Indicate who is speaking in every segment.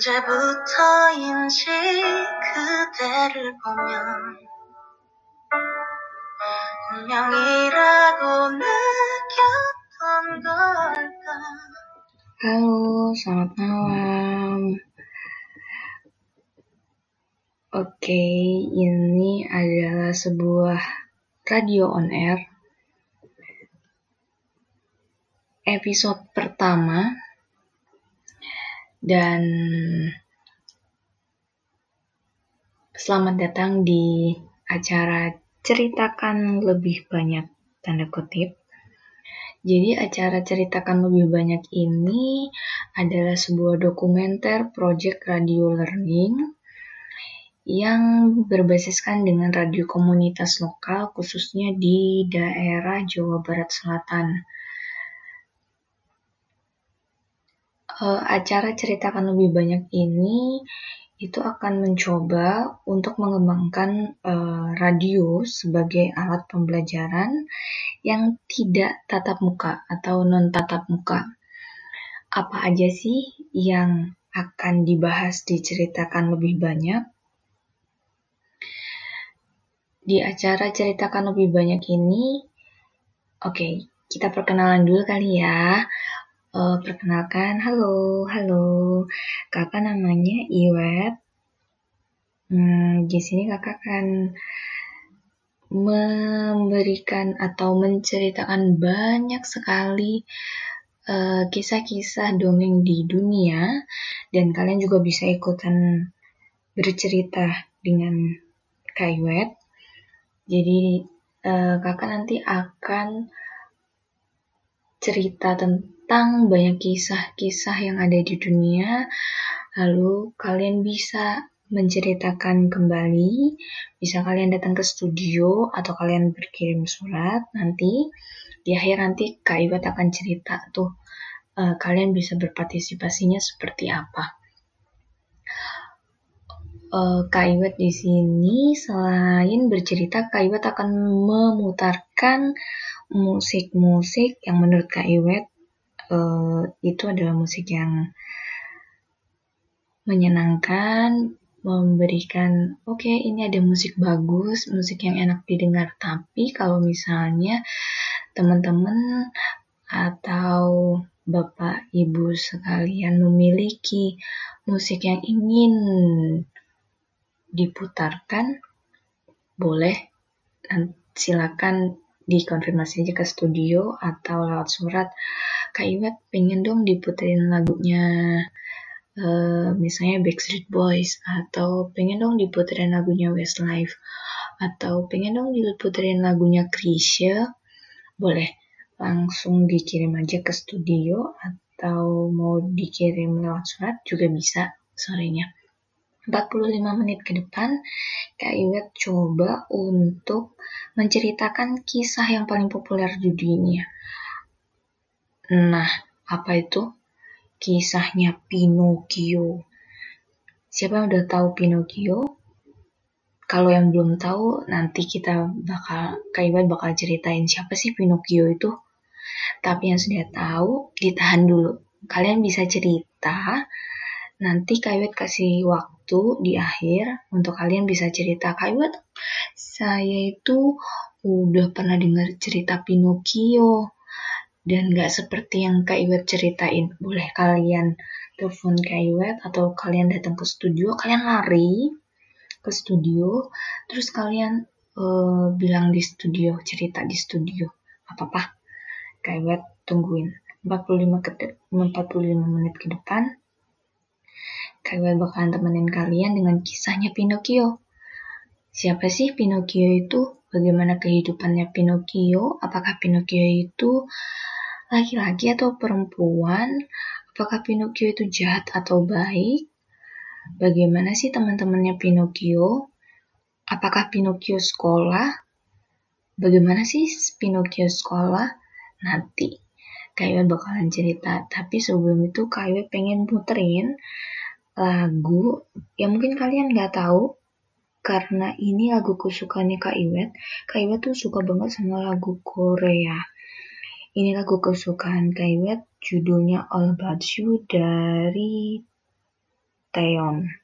Speaker 1: 언제부터인지 그대를 보면 운명이라고 느꼈던 걸까
Speaker 2: Halo, selamat malam. Oke, ini adalah sebuah radio on air. Episode pertama dan selamat datang di acara ceritakan lebih banyak tanda kutip. Jadi acara ceritakan lebih banyak ini adalah sebuah dokumenter project radio learning yang berbasiskan dengan radio komunitas lokal khususnya di daerah Jawa Barat Selatan. Uh, acara ceritakan lebih banyak ini itu akan mencoba untuk mengembangkan uh, radio sebagai alat pembelajaran yang tidak tatap muka atau non tatap muka. Apa aja sih yang akan dibahas diceritakan lebih banyak? Di acara ceritakan lebih banyak ini, oke, okay, kita perkenalan dulu kali ya. Uh, perkenalkan, halo, halo, kakak namanya Iwet. Hmm, di sini kakak akan memberikan atau menceritakan banyak sekali eh, kisah-kisah uh, dongeng di dunia dan kalian juga bisa ikutan bercerita dengan Kak Iwet. Jadi uh, kakak nanti akan cerita tentang tentang banyak kisah-kisah yang ada di dunia. Lalu kalian bisa menceritakan kembali, bisa kalian datang ke studio atau kalian berkirim surat nanti di akhir nanti Kak Iwat akan cerita tuh uh, kalian bisa berpartisipasinya seperti apa. Uh, Kak Iwat di sini selain bercerita, Kak Iwat akan memutarkan musik-musik yang menurut Kak Iwet uh, itu adalah musik yang menyenangkan, memberikan oke okay, ini ada musik bagus, musik yang enak didengar. Tapi kalau misalnya teman-teman atau Bapak Ibu sekalian memiliki musik yang ingin diputarkan, boleh silakan dikonfirmasi aja ke studio atau lewat surat Kak Iwet pengen dong diputerin lagunya uh, misalnya Backstreet Boys atau pengen dong diputerin lagunya Westlife atau pengen dong diputerin lagunya Krisya boleh langsung dikirim aja ke studio atau mau dikirim lewat surat juga bisa sorenya. 45 menit ke depan Kak Iwet coba untuk menceritakan kisah yang paling populer di dunia Nah, apa itu? Kisahnya Pinocchio. Siapa yang udah tahu Pinocchio? Kalau yang belum tahu, nanti kita bakal, Kaibat bakal ceritain siapa sih Pinocchio itu. Tapi yang sudah tahu, ditahan dulu. Kalian bisa cerita, nanti Kaibat kasih waktu di akhir untuk kalian bisa cerita. Kaibat, saya itu udah pernah dengar cerita Pinocchio dan gak seperti yang Kak Iwet ceritain. Boleh kalian telepon Kak Iwet atau kalian datang ke studio, kalian lari ke studio, terus kalian uh, bilang di studio, cerita di studio. Apa-apa, Kak Iwet tungguin 45, ke 45 menit ke depan. Kak Iwet bakalan temenin kalian dengan kisahnya Pinocchio. Siapa sih Pinocchio itu? Bagaimana kehidupannya Pinocchio? Apakah Pinocchio itu laki-laki atau perempuan? Apakah Pinocchio itu jahat atau baik? Bagaimana sih teman-temannya Pinocchio? Apakah Pinocchio sekolah? Bagaimana sih Pinocchio sekolah? Nanti Kaywe bakalan cerita. Tapi sebelum itu Kaywe pengen puterin lagu yang mungkin kalian nggak tahu karena ini lagu kesukaannya Kak Iwet. Kak Iwet tuh suka banget sama lagu Korea. Ini lagu kesukaan Kaiwet, judulnya All About You dari Taeyeon.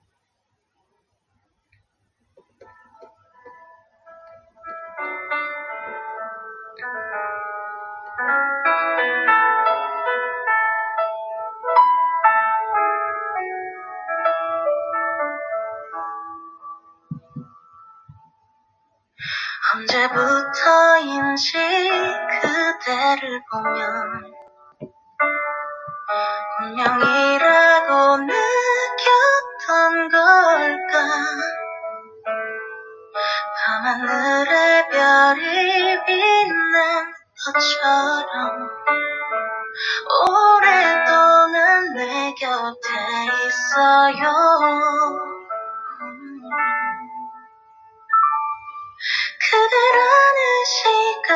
Speaker 1: 언제부터인지 그대를 보면 운명이라고 느꼈던 걸까? 밤하늘의 별이 빛난 것처럼 오랫동안 내 곁에 있어요 그대라는 시간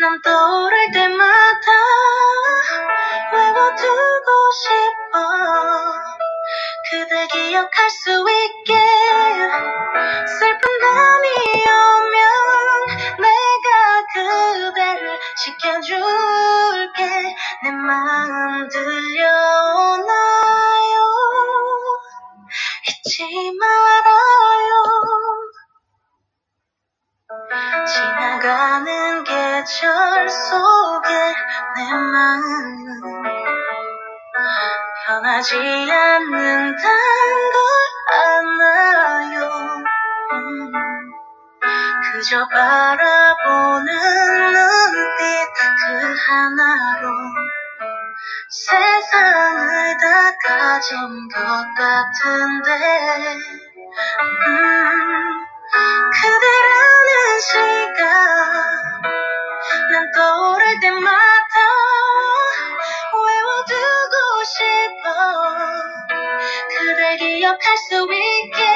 Speaker 1: 난 떠오를 때마다 외워두고 싶어. 그대 기억할 수 있게 슬픈 밤이 오면 내가 그대를 지켜줄게. 내 마음 들려오나요? 잊지 말아요 지나가는 계절 속에 내 마음은 변하지 않는단 걸 알아요? 음, 그저 바라보는 눈빛 그 하나로 세상을 다 가진 것 같은데. 음, 그대라는 시간 난 떠오를 때마다 외워두고 싶어 그댈 기억할 수 있게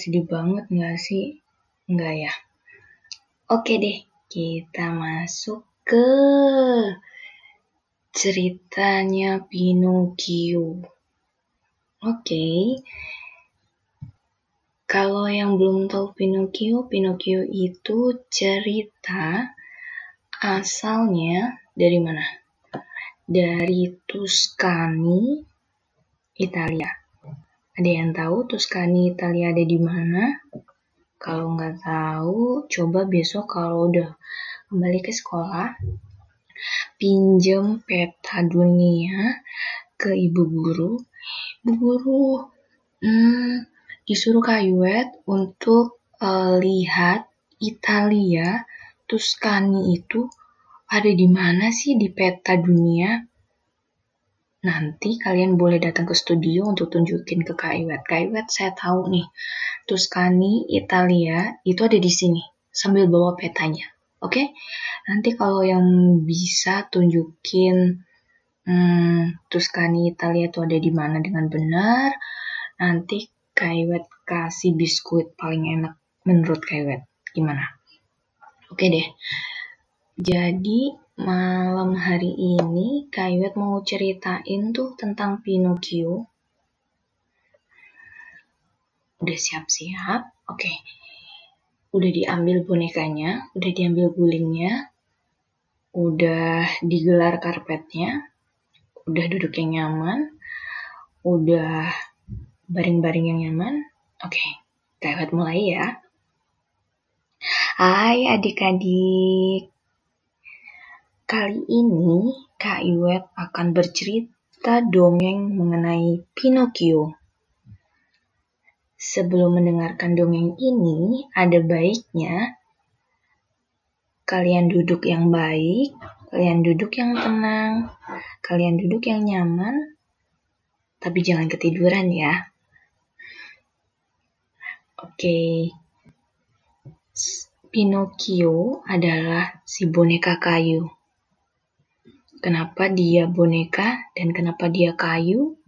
Speaker 2: sedih banget nggak sih? Nggak ya? Oke deh, kita masuk ke ceritanya Pinocchio. Oke, kalau yang belum tahu Pinocchio, Pinocchio itu cerita asalnya dari mana? Dari Tuscany, Italia. Ada yang tahu Tuscany Italia ada di mana? Kalau nggak tahu, coba besok kalau udah kembali ke sekolah, pinjem peta dunia ke ibu guru. Ibu guru hmm, disuruh Kayuet untuk eh, lihat Italia, Tuscany itu ada di mana sih di peta dunia? Nanti kalian boleh datang ke studio untuk tunjukin ke Kak Iwet. Kak Iwet, saya tahu nih, Tuscany, Italia, itu ada di sini. Sambil bawa petanya. Oke? Nanti kalau yang bisa tunjukin hmm, Tuscany, Italia itu ada di mana dengan benar, nanti Kak Iwet kasih biskuit paling enak menurut Kak Iwet. Gimana? Oke deh. Jadi malam hari ini Kak mau ceritain tuh tentang Pinocchio. Udah siap-siap? Oke. udah diambil bonekanya, udah diambil gulingnya, udah digelar karpetnya, udah duduk yang nyaman, udah baring-baring yang nyaman. Oke, kita mulai ya. Hai adik-adik. Kali ini Kak Iwet akan bercerita dongeng mengenai Pinocchio. Sebelum mendengarkan dongeng ini, ada baiknya kalian duduk yang baik, kalian duduk yang tenang, kalian duduk yang nyaman, tapi jangan ketiduran ya. Oke. Pinocchio adalah si boneka kayu. Kenapa dia boneka dan kenapa dia kayu?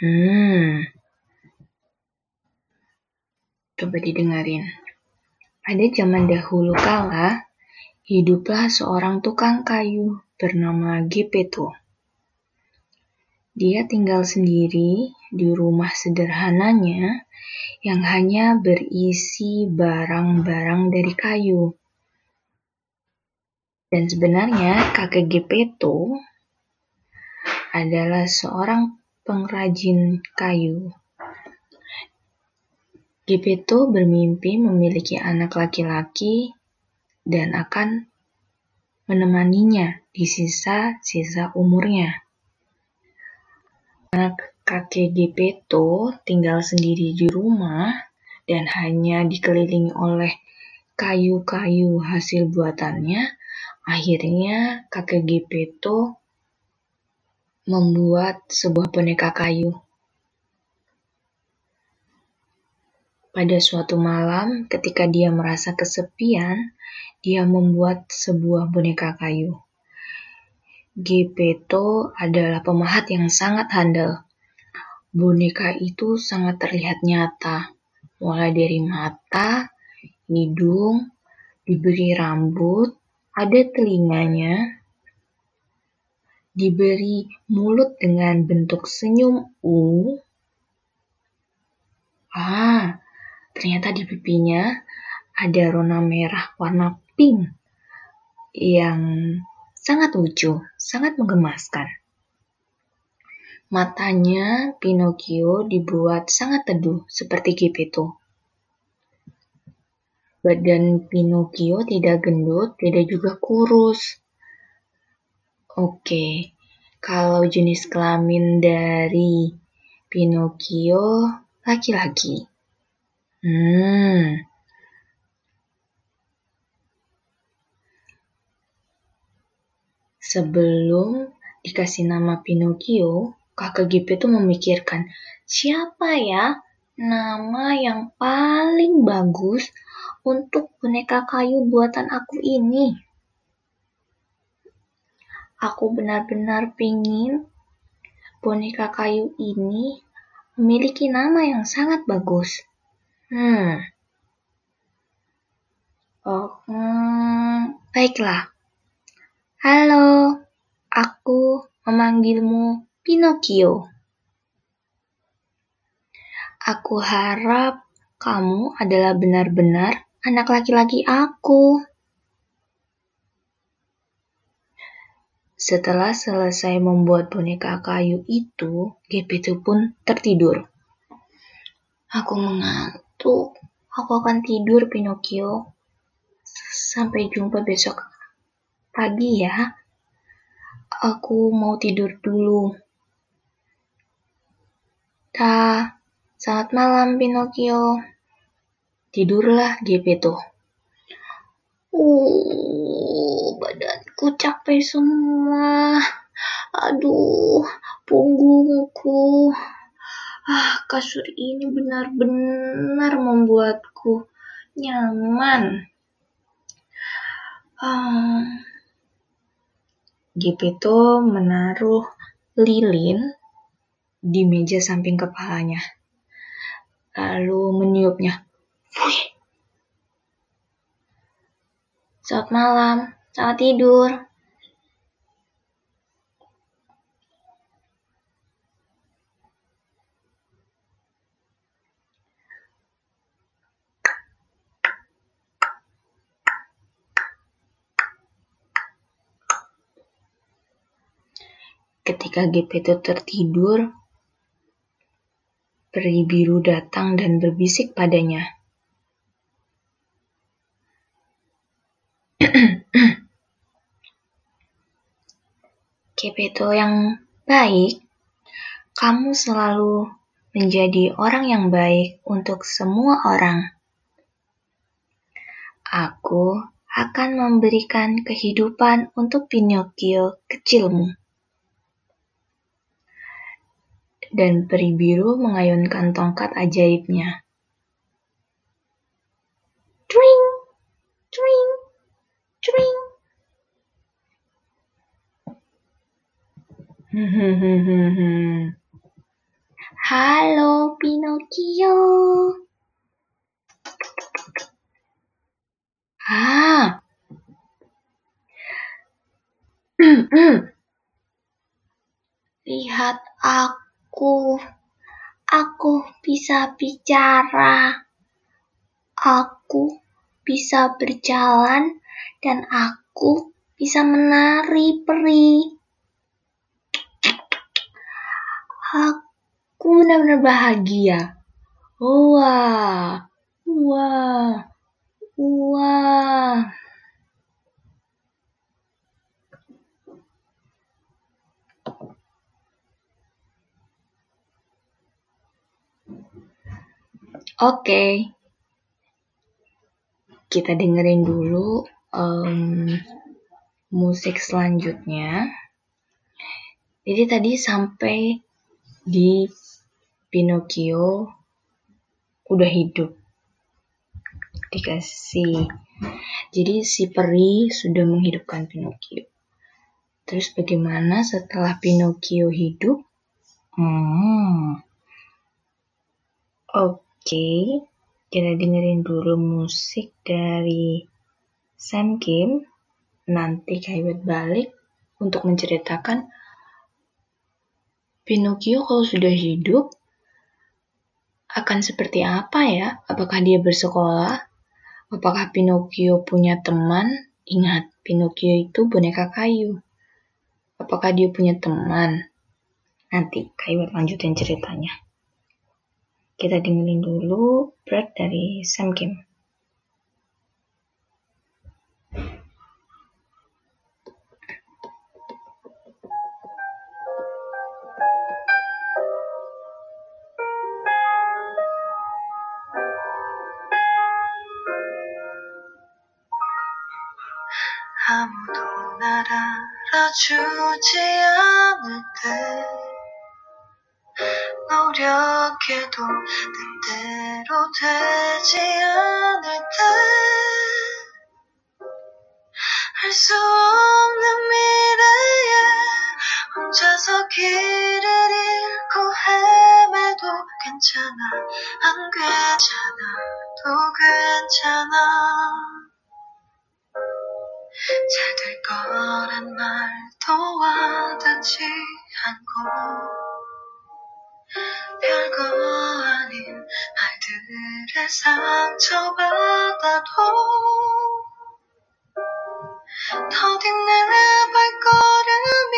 Speaker 2: Hmm, Coba didengarin. Ada zaman dahulu kala, hiduplah seorang tukang kayu bernama Gepeto. Dia tinggal sendiri di rumah sederhananya yang hanya berisi barang-barang dari kayu. Dan sebenarnya kakek Gepeto adalah seorang pengrajin kayu. Gepeto bermimpi memiliki anak laki-laki dan akan menemaninya di sisa-sisa umurnya. Anak kakek Gepeto tinggal sendiri di rumah dan hanya dikelilingi oleh kayu-kayu hasil buatannya. Akhirnya kakek Gepeto membuat sebuah boneka kayu. Pada suatu malam, ketika dia merasa kesepian, dia membuat sebuah boneka kayu. Gepeto adalah pemahat yang sangat handal. Boneka itu sangat terlihat nyata, mulai dari mata, hidung, diberi rambut, ada telinganya, diberi mulut dengan bentuk senyum U. Ah, Ternyata di pipinya ada rona merah warna pink yang sangat lucu, sangat menggemaskan. Matanya Pinocchio dibuat sangat teduh seperti Geppetto. Badan Pinocchio tidak gendut, tidak juga kurus. Oke, kalau jenis kelamin dari Pinocchio laki-laki. Hmm. Sebelum dikasih nama Pinocchio, kakak Gipe itu memikirkan, siapa ya nama yang paling bagus untuk boneka kayu buatan aku ini? Aku benar-benar pingin boneka kayu ini memiliki nama yang sangat bagus. Hmm. Oh, hmm, baiklah. Halo, aku memanggilmu Pinocchio. Aku harap kamu adalah benar-benar anak laki-laki aku. Setelah selesai membuat boneka kayu itu, Gepetto pun tertidur. Aku mengantuk aku akan tidur Pinocchio. Sampai jumpa besok pagi ya. Aku mau tidur dulu. Ta, selamat malam Pinocchio. Tidurlah Gepetto. Uh, badanku capek semua. Aduh, punggungku. Ah, kasur ini benar-benar membuatku nyaman. Uh, Gepetto menaruh lilin di meja samping kepalanya, lalu meniupnya. Selamat malam, selamat tidur. Ketika GP itu tertidur, peri biru datang dan berbisik padanya. Gepeto yang baik, kamu selalu menjadi orang yang baik untuk semua orang. Aku akan memberikan kehidupan untuk Pinocchio kecilmu. Dan peri biru mengayunkan tongkat ajaibnya. Halo Pinocchio. Ah. Lihat aku. Aku bisa bicara. Aku bisa berjalan dan aku bisa menari peri. Aku benar-benar bahagia. Wah, wah. Wah. Oke. Kita dengerin dulu um, musik selanjutnya. Jadi tadi sampai di Pinocchio udah hidup dikasih. Jadi si peri sudah menghidupkan Pinocchio. Terus bagaimana setelah Pinocchio hidup? Hmm. Oke, okay. kita dengerin dulu musik dari Sam Kim. Nanti Kaiwet balik untuk menceritakan Pinocchio kalau sudah hidup akan seperti apa ya? Apakah dia bersekolah? Apakah Pinocchio punya teman? Ingat, Pinocchio itu boneka kayu. Apakah dia punya teman? Nanti Kayu lanjutin ceritanya. Kita dengerin dulu Bread dari Sam Kim.
Speaker 1: 알아주지 않을 때 노력해도 뜻대로 되지 않을 때알수 없는 미래에 혼자서 길을 잃고 헤매도 괜찮아. 안 괜찮아도 괜찮아 잘 될 거란 말도 와닿지 않고 별거 아닌 말들에 상처받아도 더딘 내 발걸음이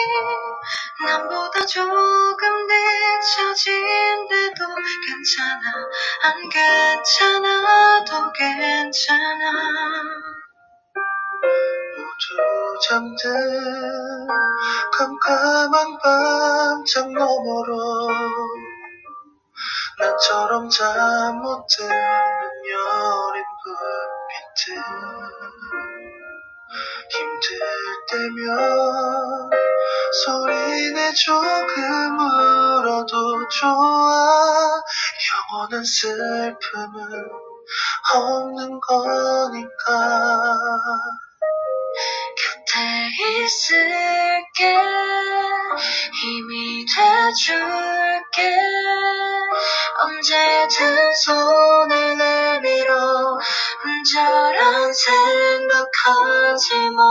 Speaker 1: 남보다 조금 늦춰진데도 괜찮아? 안 괜찮아도 괜찮아 잠든 깜깜한 밤장 너머로 나처럼 잠 못 드는 여린 불빛들 힘들 때면 소리내 조금 울어도 좋아 영원한 슬픔은 없는 거니까 곁에 있을게. 힘이 돼줄게. 언제든 손을 내밀어 혼자란 생각하지 마.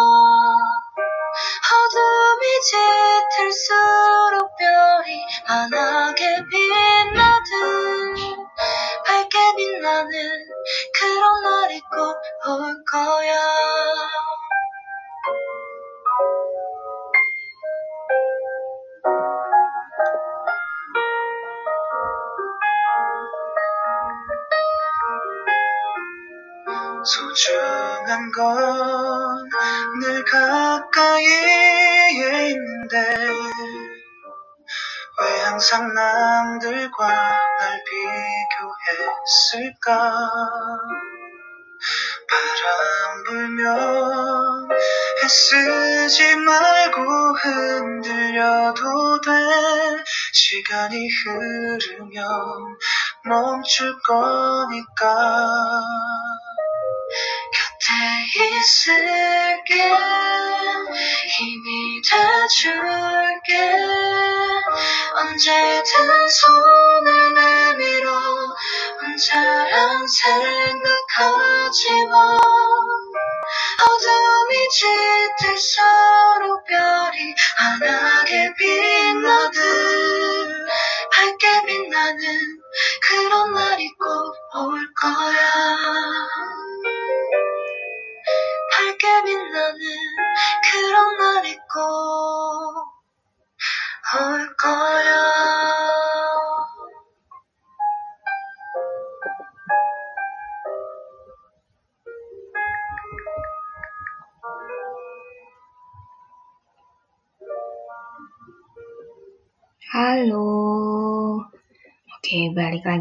Speaker 1: 어둠이 짙을수록 별이 환하게 빛나듯 밝게 빛나는 그런 날이 꼭 올 거야 소중한 건 늘 가까이에 있는데 왜 항상 남들과 날 비교했을까? 바람 불면 애쓰지 말고 흔들려도 돼. 시간이 흐르면 멈출 거니까 있을게. 힘이 돼줄게. 언제든 손을 내밀어 혼자란 생각하지 마. 어둠이 짙을 수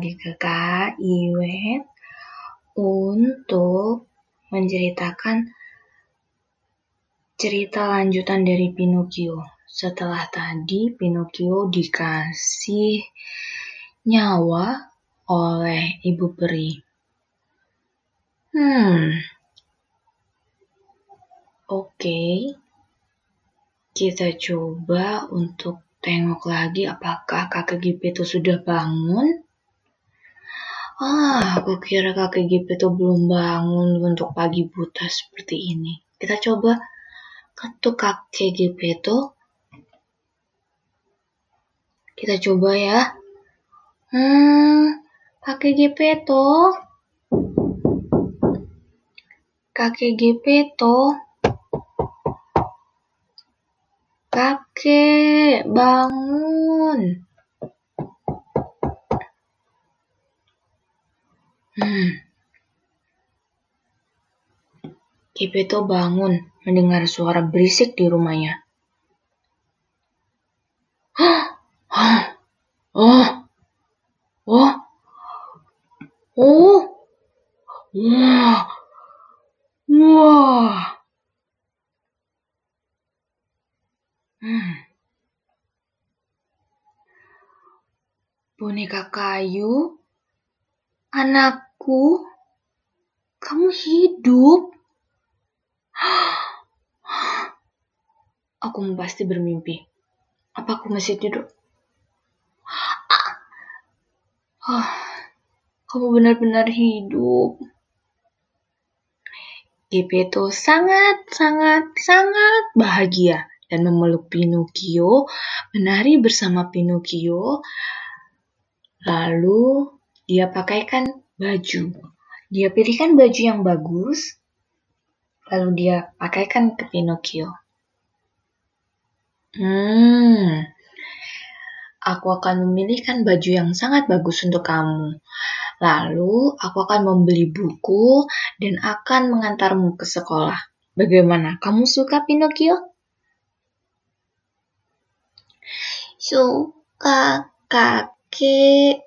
Speaker 2: lagi ke Kak Iwet untuk menceritakan cerita lanjutan dari Pinocchio. Setelah tadi Pinocchio dikasih nyawa oleh ibu peri. Hmm. Oke. Kita coba untuk tengok lagi apakah kakek Gepetto sudah bangun. Ah, aku kira kakek Gepetto belum bangun untuk pagi buta seperti ini. Kita coba ketuk kakek Gepetto. Kita coba ya. Hmm, kakek Gepetto. Kakek Gepetto. Kakek, bangun. Hmm. Bangun mendengar suara berisik di rumahnya. Oh, oh, oh, wah, wah. Hmm. Boneka kayu, anakku, kamu hidup. Aku pasti bermimpi. Apa aku masih tidur? Ah, kamu benar-benar hidup. Gepetto sangat, sangat, sangat bahagia dan memeluk Pinocchio, menari bersama Pinocchio. Lalu dia pakaikan baju. Dia pilihkan baju yang bagus, lalu dia pakaikan ke Pinocchio. Hmm, aku akan memilihkan baju yang sangat bagus untuk kamu. Lalu aku akan membeli buku dan akan mengantarmu ke sekolah. Bagaimana? Kamu suka Pinocchio? Suka kakek.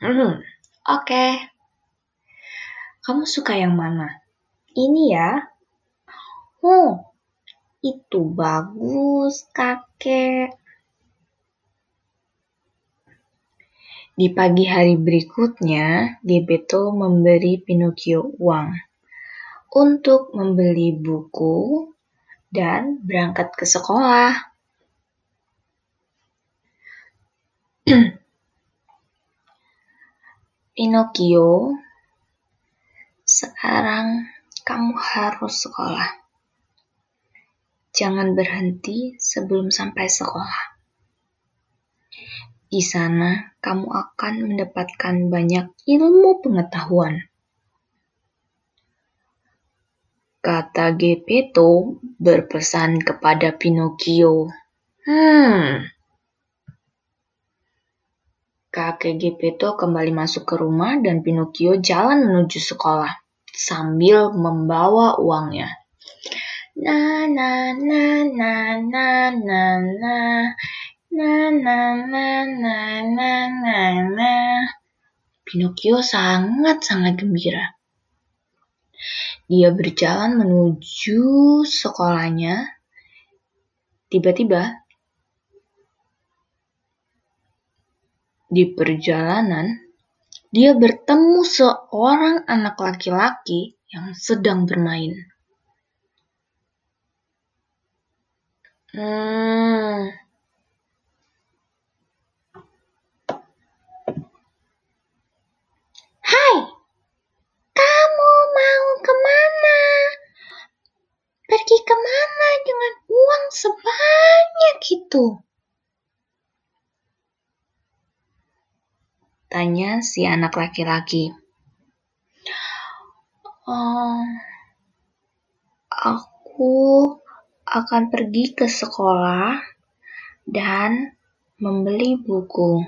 Speaker 2: Hmm, oke. Kamu suka yang mana? Ini ya. Oh, itu bagus, kakek. Di pagi hari berikutnya, Gepetto memberi Pinocchio uang untuk membeli buku dan berangkat ke sekolah. Pinocchio, sekarang kamu harus sekolah. Jangan berhenti sebelum sampai sekolah. Di sana, kamu akan mendapatkan banyak ilmu pengetahuan. Kata Gepetto berpesan kepada Pinocchio. Hmm. Kakek Gepetto kembali masuk ke rumah dan Pinocchio jalan menuju sekolah. Sambil membawa uangnya. Na na na na na na na na na na na na na na Pinocchio sangat-sangat gembira. Dia berjalan menuju sekolahnya. Tiba-tiba, di perjalanan, dia bertemu seorang anak laki-laki yang sedang bermain. Hmm.
Speaker 1: Hai, kamu mau ke mana? Pergi ke mana dengan uang sebanyak itu?
Speaker 2: Tanya si anak laki-laki. Oh, aku akan pergi ke sekolah dan membeli buku.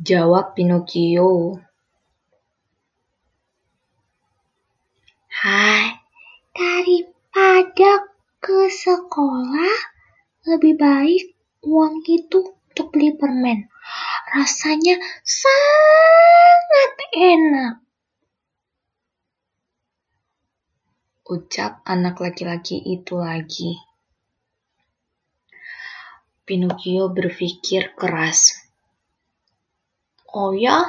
Speaker 2: Jawab Pinocchio.
Speaker 1: Hai, daripada ke sekolah, lebih baik uang itu untuk beli permen. Rasanya sangat enak.
Speaker 2: ucap anak laki-laki itu lagi. Pinocchio berpikir keras. Oh ya?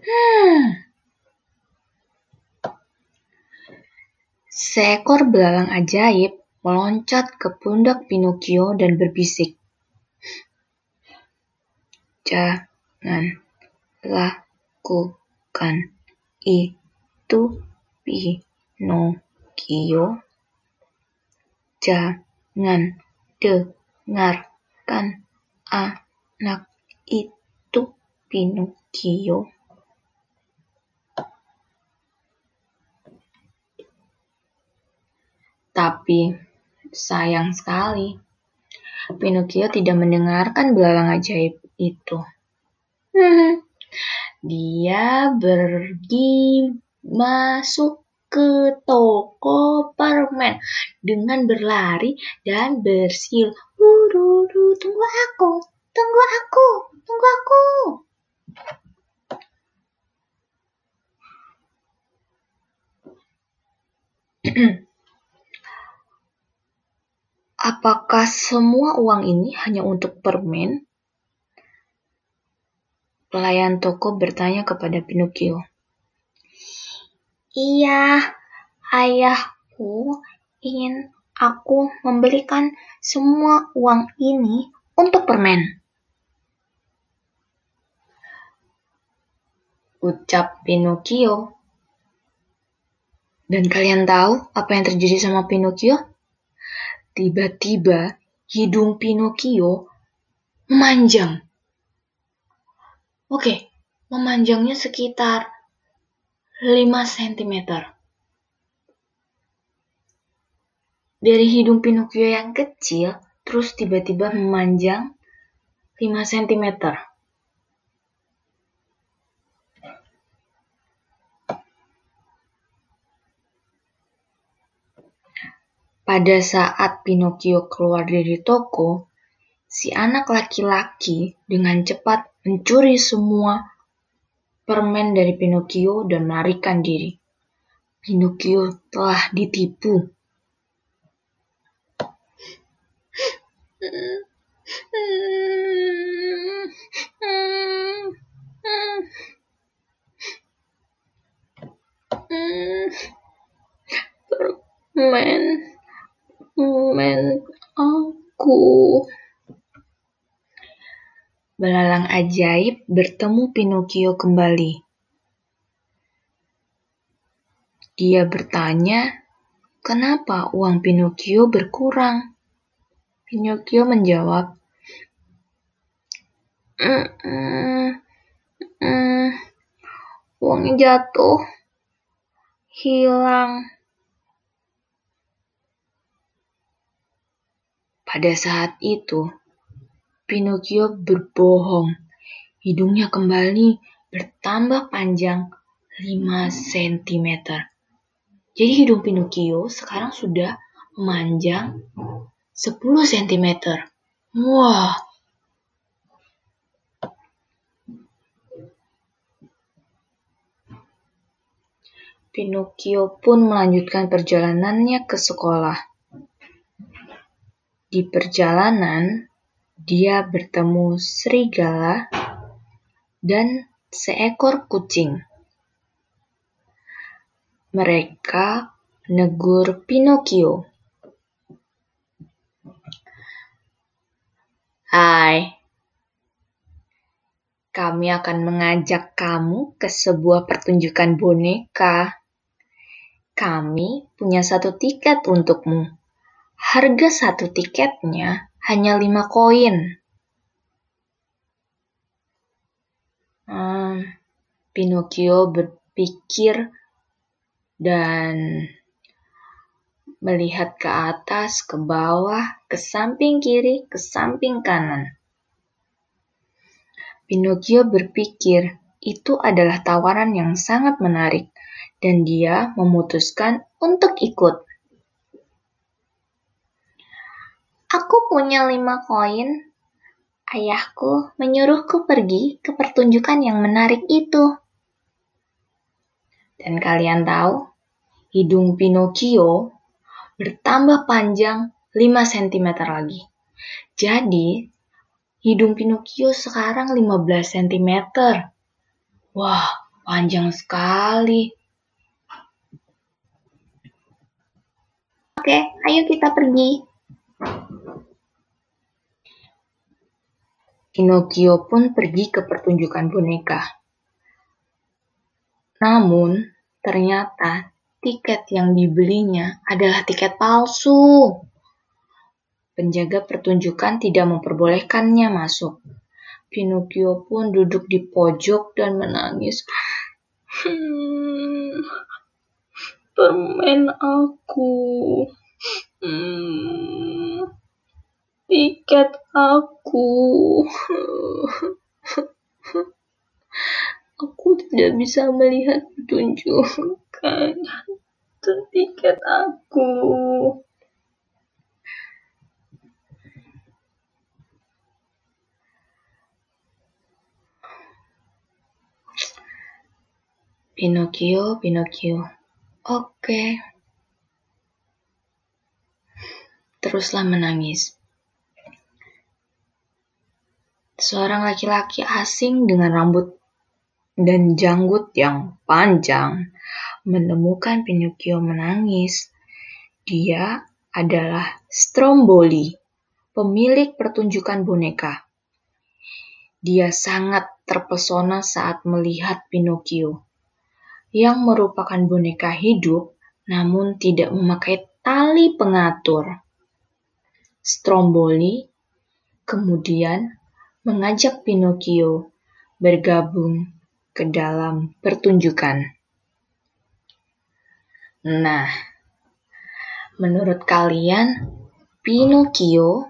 Speaker 2: Hmm. Seekor belalang ajaib meloncat ke pundak Pinocchio dan berbisik. Jangan lakukan itu Pinocchio. Jangan dengarkan anak itu, Pinocchio. Tapi sayang sekali, Pinocchio tidak mendengarkan belalang ajaib itu. Hmm, dia pergi masuk ke toko permen dengan berlari dan bersil. Ududu, tunggu aku, tunggu aku, tunggu aku. Apakah semua uang ini hanya untuk permen? Pelayan toko bertanya kepada Pinocchio.
Speaker 1: Iya, ayahku ingin aku membelikan semua uang ini untuk permen.
Speaker 2: Ucap Pinocchio. Dan kalian tahu apa yang terjadi sama Pinocchio? Tiba-tiba hidung Pinocchio memanjang. Oke, memanjangnya sekitar 5 cm. Dari hidung Pinocchio yang kecil, terus tiba-tiba memanjang 5 cm. Pada saat Pinocchio keluar dari toko, si anak laki-laki dengan cepat mencuri semua permen dari Pinocchio dan melarikan diri. Pinocchio telah ditipu. Permen, permen aku. Belalang ajaib bertemu Pinocchio kembali. Dia bertanya, kenapa uang Pinocchio berkurang? Pinocchio menjawab, mm, mm, mm, uangnya jatuh, hilang. Pada saat itu, Pinocchio berbohong. Hidungnya kembali bertambah panjang 5 cm. Jadi hidung Pinocchio sekarang sudah memanjang 10 cm. Wah. Pinocchio pun melanjutkan perjalanannya ke sekolah. Di perjalanan, dia bertemu serigala dan seekor kucing. Mereka menegur Pinocchio. Hai, kami akan mengajak kamu ke sebuah pertunjukan boneka. Kami punya satu tiket untukmu. Harga satu tiketnya hanya lima koin. Hmm, Pinocchio berpikir dan melihat ke atas, ke bawah, ke samping kiri, ke samping kanan. Pinocchio berpikir itu adalah tawaran yang sangat menarik, dan dia memutuskan untuk ikut. Aku punya lima koin. Ayahku menyuruhku pergi ke pertunjukan yang menarik itu. Dan kalian tahu, hidung Pinocchio bertambah panjang 5 cm lagi. Jadi, hidung Pinocchio sekarang 15 cm. Wah, panjang sekali. Oke, ayo kita pergi. Pinocchio pun pergi ke pertunjukan boneka. Namun, Ternyata tiket yang dibelinya adalah tiket palsu. Penjaga pertunjukan tidak memperbolehkannya masuk. Pinocchio pun duduk di pojok dan menangis. Hmm, permen aku. Hmm, tiket aku. Aku tidak bisa melihat pertunjukan tiket aku. Pinocchio, Pinocchio. Oke. Teruslah menangis. Seorang laki-laki asing dengan rambut dan janggut yang panjang menemukan Pinocchio menangis. Dia adalah Stromboli, pemilik pertunjukan boneka. Dia sangat terpesona saat melihat Pinocchio, yang merupakan boneka hidup namun tidak memakai tali pengatur. Stromboli kemudian mengajak Pinocchio bergabung ke dalam pertunjukan. Nah, menurut kalian, Pinocchio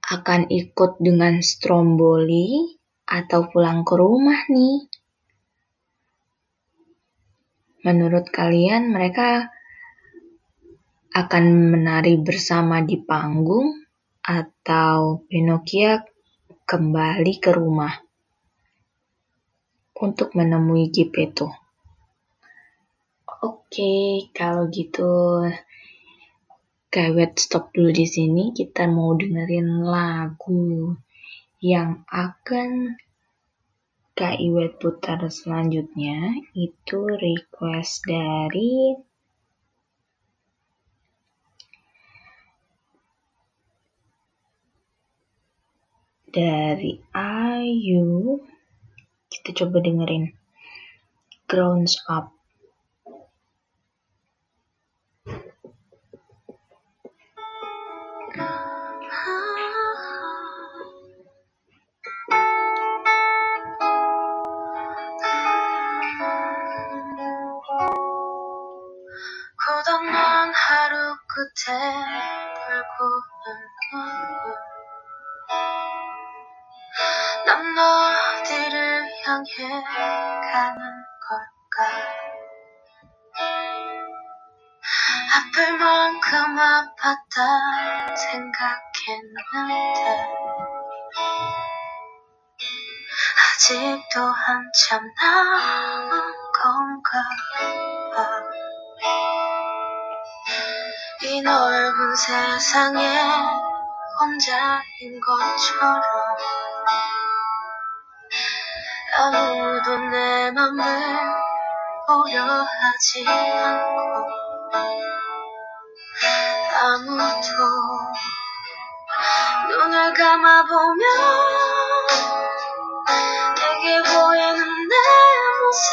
Speaker 2: akan ikut dengan Stromboli atau pulang ke rumah nih? Menurut kalian, mereka akan menari bersama di panggung atau Pinocchio kembali ke rumah? untuk menemui Gepetto. Oke, kalau gitu Kawet stop dulu di sini. Kita mau dengerin lagu yang akan Kak Iwet putar selanjutnya itu request dari dari Ayu kita coba dengerin. Grounds Up. 난
Speaker 1: 향해 가는 걸까 아플 만큼 아팠다 생각했는데 아직도 한참 남은 건가 봐. 이 넓은 세상에 혼자인 것처럼 아무도 내 맘을 보려 하지 않고 아무도 눈을 감아보면 내게 보이는 내 모습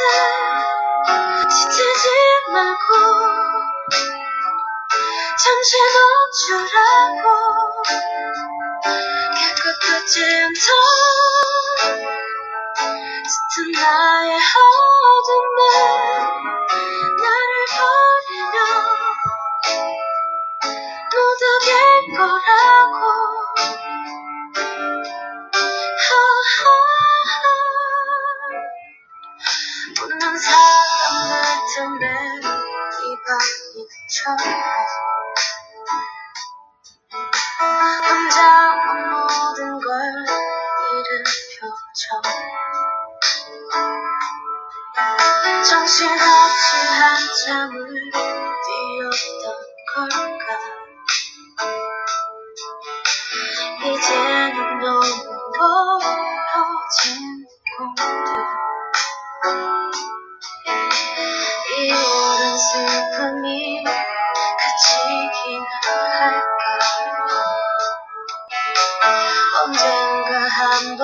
Speaker 1: 지치지 말고 잠시 멈추라고 Yeah.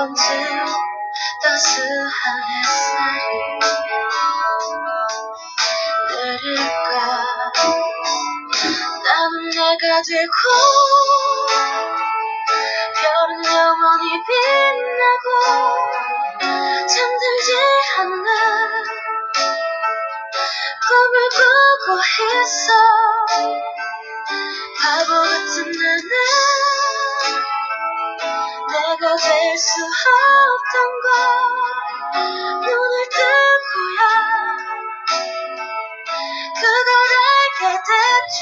Speaker 1: 한 번쯤 따스한 햇살이 내릴까? 나는 내가 되고 별은 영원히 빛나고 잠들지 않는 꿈을 꾸고 있어. 바보 같은 나는 될수 없던 걸 눈을 뜨고야. 그걸 알게 됐죠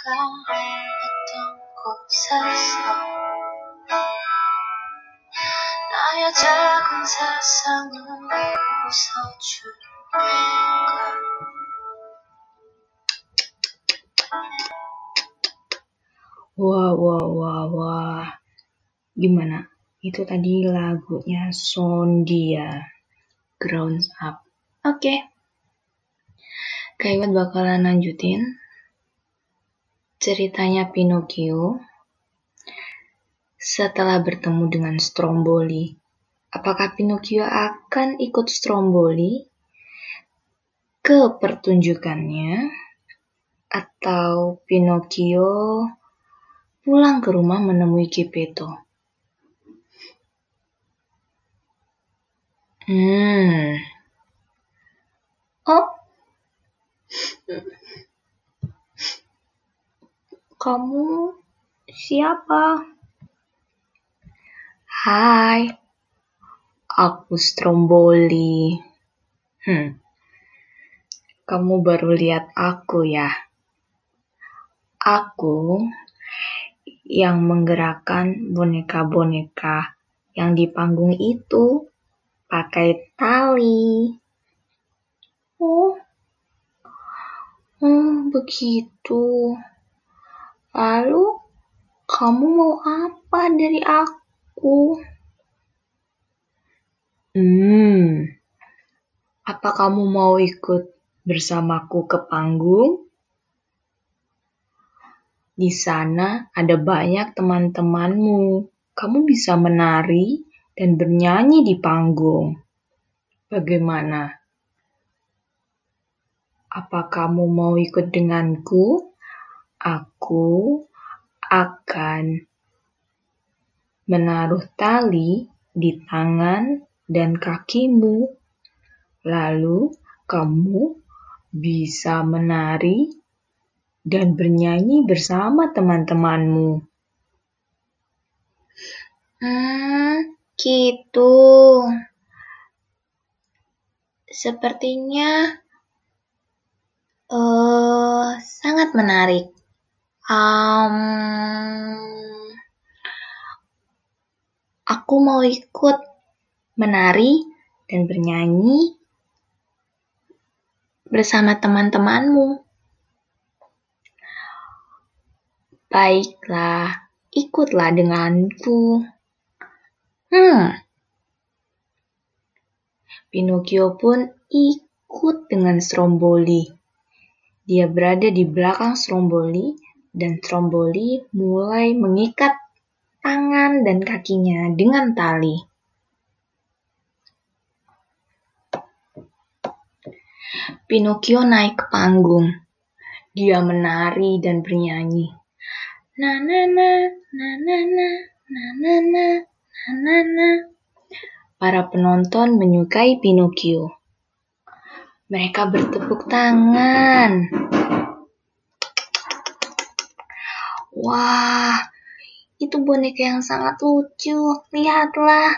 Speaker 1: 어떤 시간 어떤 곳에서 나의 작은 세상을 웃어줄까
Speaker 2: Wah, wah, wah, wah. Gimana? Itu tadi lagunya Sondia, Grown Up. Oke. Kak Iwan bakalan lanjutin ceritanya Pinocchio setelah bertemu dengan Stromboli. Apakah Pinocchio akan ikut Stromboli ke pertunjukannya atau Pinocchio pulang ke rumah menemui Geppetto? Hmm. Oh. Kamu siapa? Hai. Aku Stromboli. Hmm. Kamu baru lihat aku ya. Aku yang menggerakkan boneka-boneka yang di panggung itu pakai tali. Oh, begitu. Lalu, kamu mau apa dari aku? Hmm, apa kamu mau ikut bersamaku ke panggung? Di sana ada banyak teman-temanmu. Kamu bisa menari dan bernyanyi di panggung. Bagaimana? Apa kamu mau ikut denganku? Aku akan menaruh tali di tangan dan kakimu. Lalu kamu bisa menari dan bernyanyi bersama teman-temanmu.
Speaker 1: Hmm, gitu. Sepertinya uh, sangat menarik. Um, aku mau ikut menari dan bernyanyi bersama teman-temanmu. Baiklah, ikutlah denganku. Hmm. Pinocchio pun ikut dengan Stromboli. Dia berada di belakang Stromboli dan Stromboli mulai mengikat tangan dan kakinya dengan tali. Pinocchio naik ke panggung. Dia menari dan bernyanyi. Na na na na na na na na na na na na. Para penonton menyukai Pinocchio. Mereka bertepuk tangan. Wah, itu boneka yang sangat lucu. Lihatlah.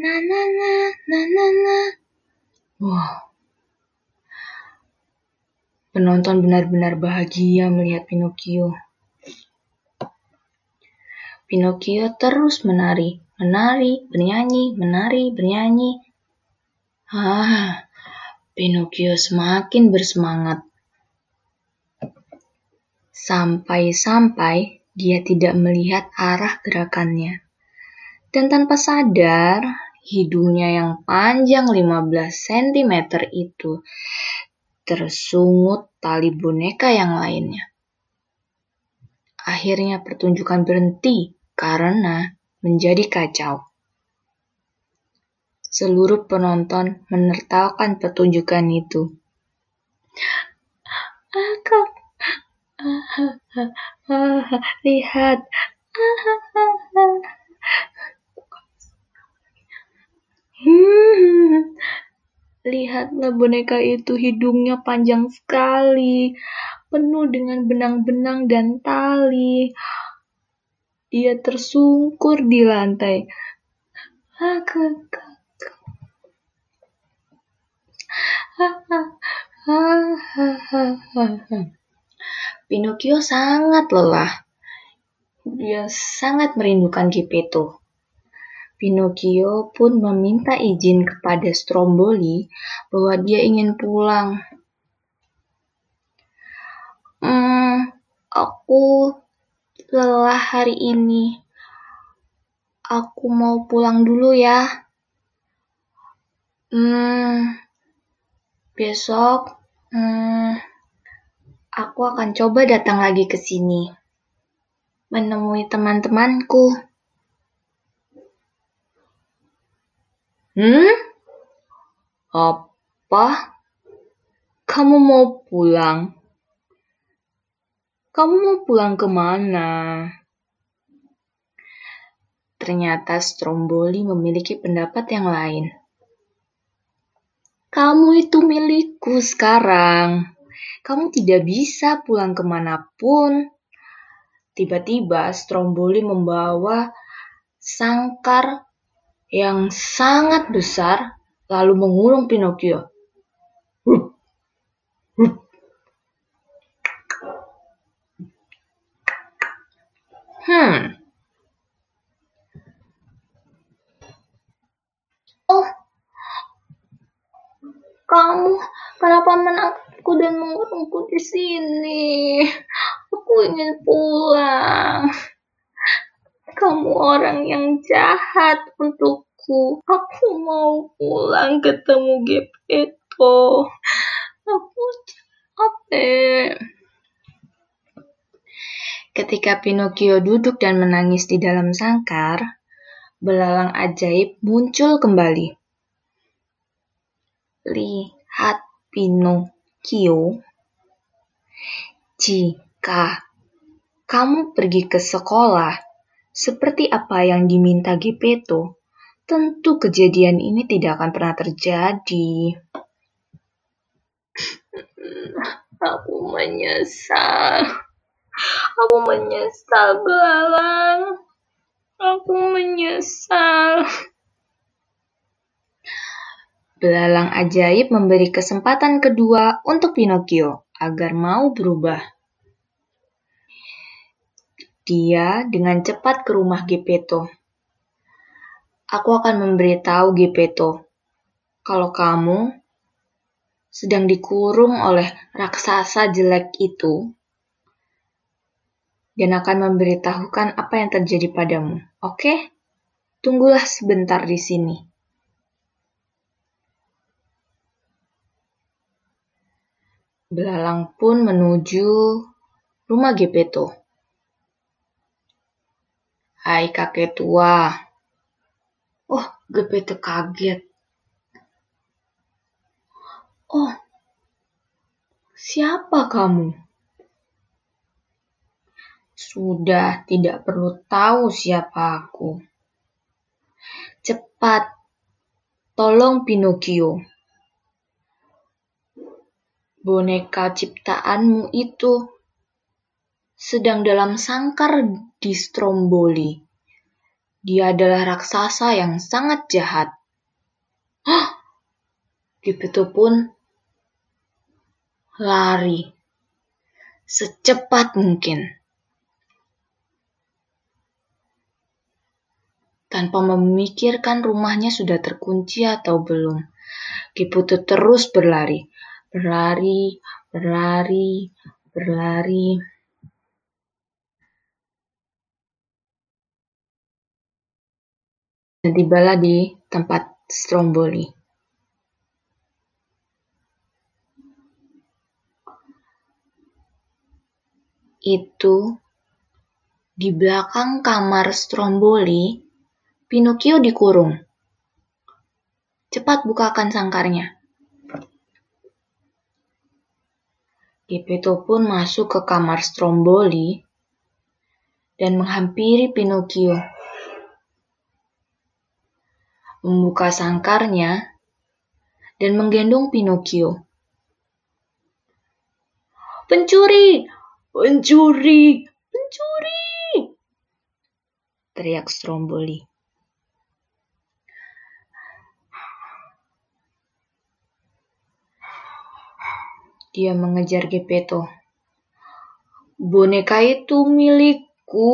Speaker 1: Na na na na na na.
Speaker 2: Wah, Penonton benar-benar bahagia melihat Pinocchio. Pinocchio terus menari, menari, bernyanyi, menari, bernyanyi. Ah, Pinocchio semakin bersemangat. Sampai-sampai dia tidak melihat arah gerakannya. Dan tanpa sadar, hidungnya yang panjang 15 cm itu tersungut tali boneka yang lainnya. Akhirnya pertunjukan berhenti karena menjadi kacau. Seluruh penonton menertawakan pertunjukan itu. Aku, lihat, Lihatlah boneka itu hidungnya panjang sekali, penuh dengan benang-benang dan tali. Dia tersungkur di lantai. Pinocchio sangat lelah. Dia sangat merindukan Geppetto. Pinocchio pun meminta izin kepada Stromboli bahwa dia ingin pulang. Hmm, aku lelah hari ini. Aku mau pulang dulu ya. Hmm, besok hmm, aku akan coba datang lagi ke sini menemui teman-temanku. Hmm? Apa? Kamu mau pulang? Kamu mau pulang ke mana? Ternyata Stromboli memiliki pendapat yang lain. Kamu itu milikku sekarang. Kamu tidak bisa pulang ke mana pun. Tiba-tiba Stromboli membawa sangkar yang sangat besar lalu mengurung Pinocchio. Hmm.
Speaker 1: Oh, kamu kenapa menakutku aku dan mengurungku di sini. Aku ingin pulang. Kamu orang yang jahat untukku. Aku mau pulang ketemu Gepeto. Aku capek.
Speaker 2: Ketika Pinocchio duduk dan menangis di dalam sangkar, belalang ajaib muncul kembali. Lihat Pinocchio, jika kamu pergi ke sekolah seperti apa yang diminta Gepeto, tentu kejadian ini tidak akan pernah terjadi.
Speaker 1: Aku menyesal. Aku menyesal, Belalang. Aku menyesal.
Speaker 2: Belalang ajaib memberi kesempatan kedua untuk Pinocchio agar mau berubah. Dia dengan cepat ke rumah Gepeto. Aku akan memberitahu Gepeto kalau kamu sedang dikurung oleh raksasa jelek itu dan akan memberitahukan apa yang terjadi padamu. Oke? Tunggulah sebentar di sini. Belalang pun menuju rumah Gepeto. Hai kakek tua. Oh, Gepeto kaget. Oh, siapa kamu? Sudah tidak perlu tahu siapa aku. Cepat, tolong Pinocchio. Boneka ciptaanmu itu sedang dalam sangkar di Stromboli. Dia adalah raksasa yang sangat jahat. Hah! Gepeto pun lari secepat mungkin. Tanpa memikirkan rumahnya sudah terkunci atau belum. Gepeto terus berlari, berlari, berlari, berlari. dan tibalah di tempat Stromboli. Itu di belakang kamar Stromboli, Pinocchio dikurung. Cepat bukakan sangkarnya. Gepeto pun masuk ke kamar Stromboli dan menghampiri Pinocchio membuka sangkarnya, dan menggendong Pinocchio.
Speaker 1: Pencuri! Pencuri! Pencuri!
Speaker 2: Teriak Stromboli. Dia mengejar Gepeto. Boneka itu milikku.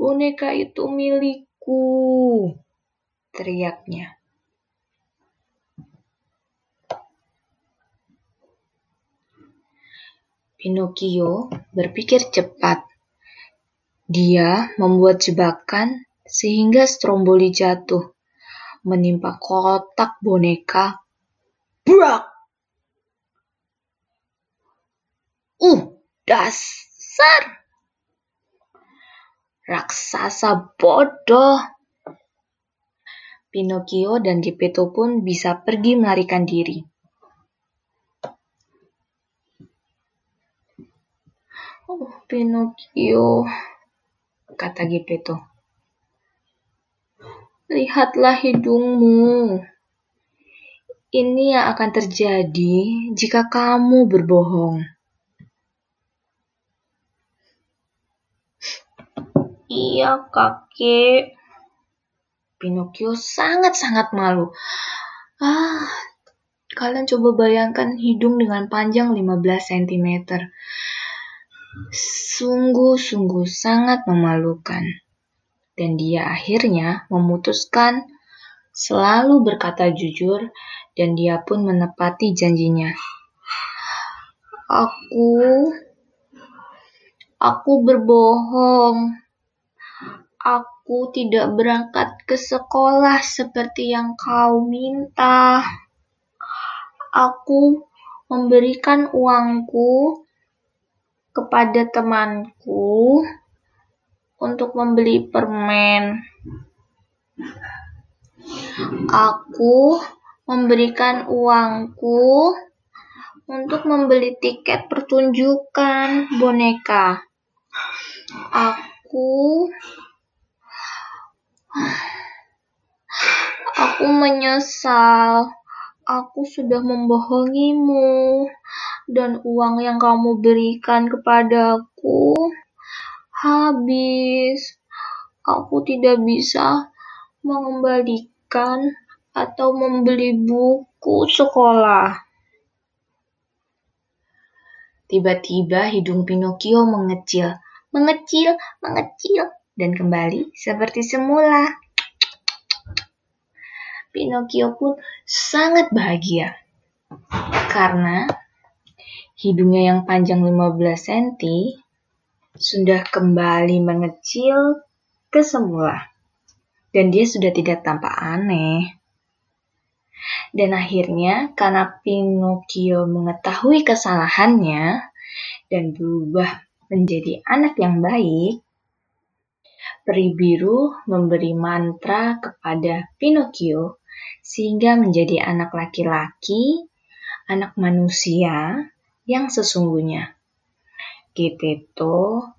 Speaker 2: Boneka itu milikku teriaknya. Pinocchio berpikir cepat. Dia membuat jebakan sehingga Stromboli jatuh, menimpa kotak boneka. Brak! Uh, dasar! Raksasa bodoh! Pinocchio dan Geppetto pun bisa pergi melarikan diri.
Speaker 1: Oh, Pinocchio,
Speaker 2: kata Geppetto.
Speaker 1: Lihatlah hidungmu.
Speaker 2: Ini yang akan terjadi jika kamu berbohong.
Speaker 1: Iya, kakek.
Speaker 2: Pinocchio sangat-sangat malu. Ah, kalian coba bayangkan hidung dengan panjang 15 cm. Sungguh-sungguh sangat memalukan. Dan dia akhirnya memutuskan selalu berkata jujur dan dia pun menepati janjinya.
Speaker 1: Aku aku berbohong. Aku tidak berangkat ke sekolah seperti yang kau minta. Aku memberikan uangku kepada temanku untuk membeli permen. Aku memberikan uangku untuk membeli tiket pertunjukan boneka. Aku Aku menyesal. Aku sudah membohongimu dan uang yang kamu berikan kepadaku habis. Aku tidak bisa mengembalikan atau membeli buku sekolah. Tiba-tiba hidung Pinocchio mengecil, mengecil, mengecil, dan kembali seperti semula. Pinocchio pun sangat bahagia karena hidungnya yang panjang 15 cm sudah kembali mengecil ke semula dan dia sudah tidak tampak aneh. Dan akhirnya karena Pinocchio mengetahui kesalahannya dan berubah menjadi anak yang baik, peri biru memberi mantra kepada Pinocchio sehingga menjadi anak laki-laki, anak manusia yang sesungguhnya. Geppetto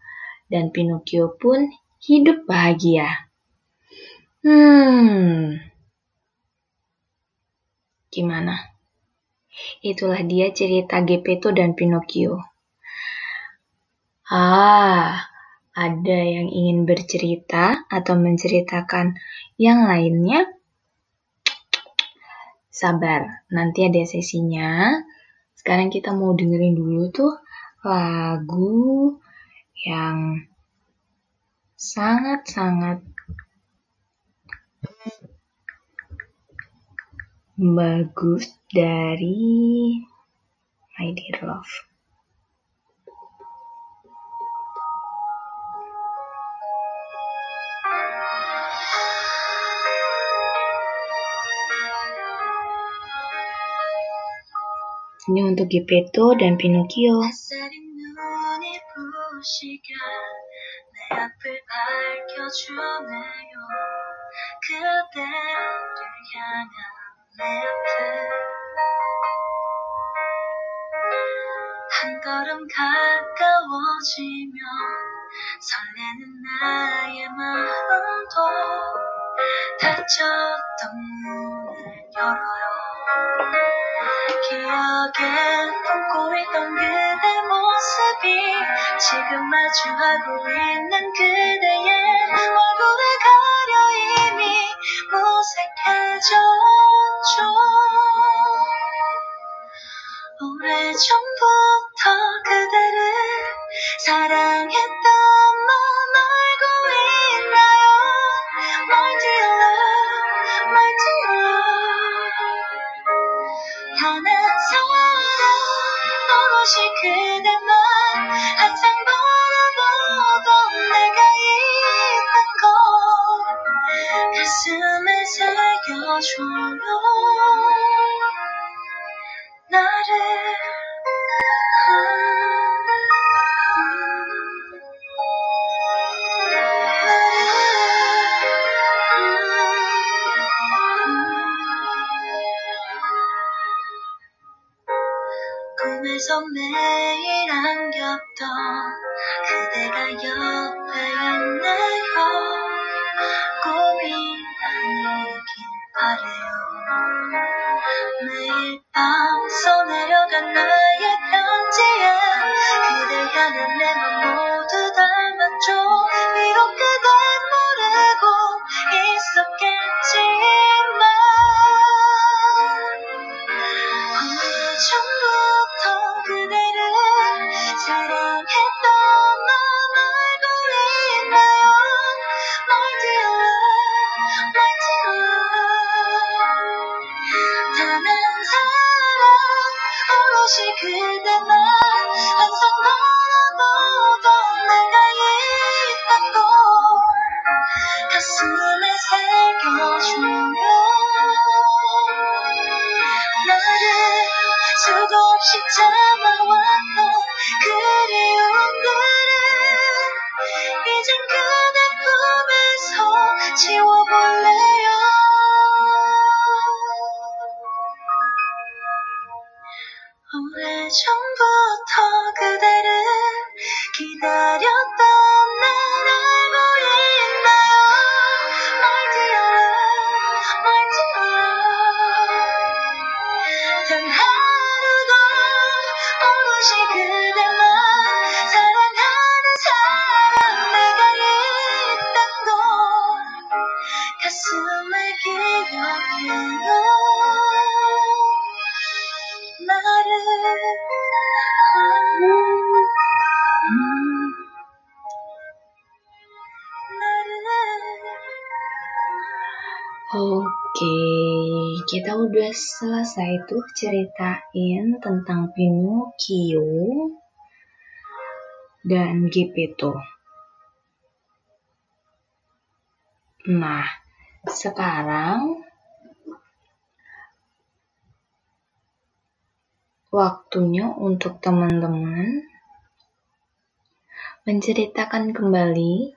Speaker 1: dan Pinocchio pun hidup bahagia. Hmm, gimana? Itulah dia cerita Geppetto dan Pinocchio. Ah, ada yang ingin bercerita atau menceritakan yang lainnya? sabar, nanti ada sesinya. Sekarang kita mau dengerin dulu tuh lagu yang sangat-sangat bagus dari My Dear Love. Ini untuk Gepetto dan Pinocchio. 한 걸음 가까워지며 설레는 나의 마음도 닫혔던 문을 열어요 기억에 품고 있던 그대 모습이 지금 마주하고 있는 그대의 얼굴을 가
Speaker 2: kita udah selesai tuh ceritain tentang Pinocchio dan Gepetto. Nah, sekarang waktunya untuk teman-teman menceritakan kembali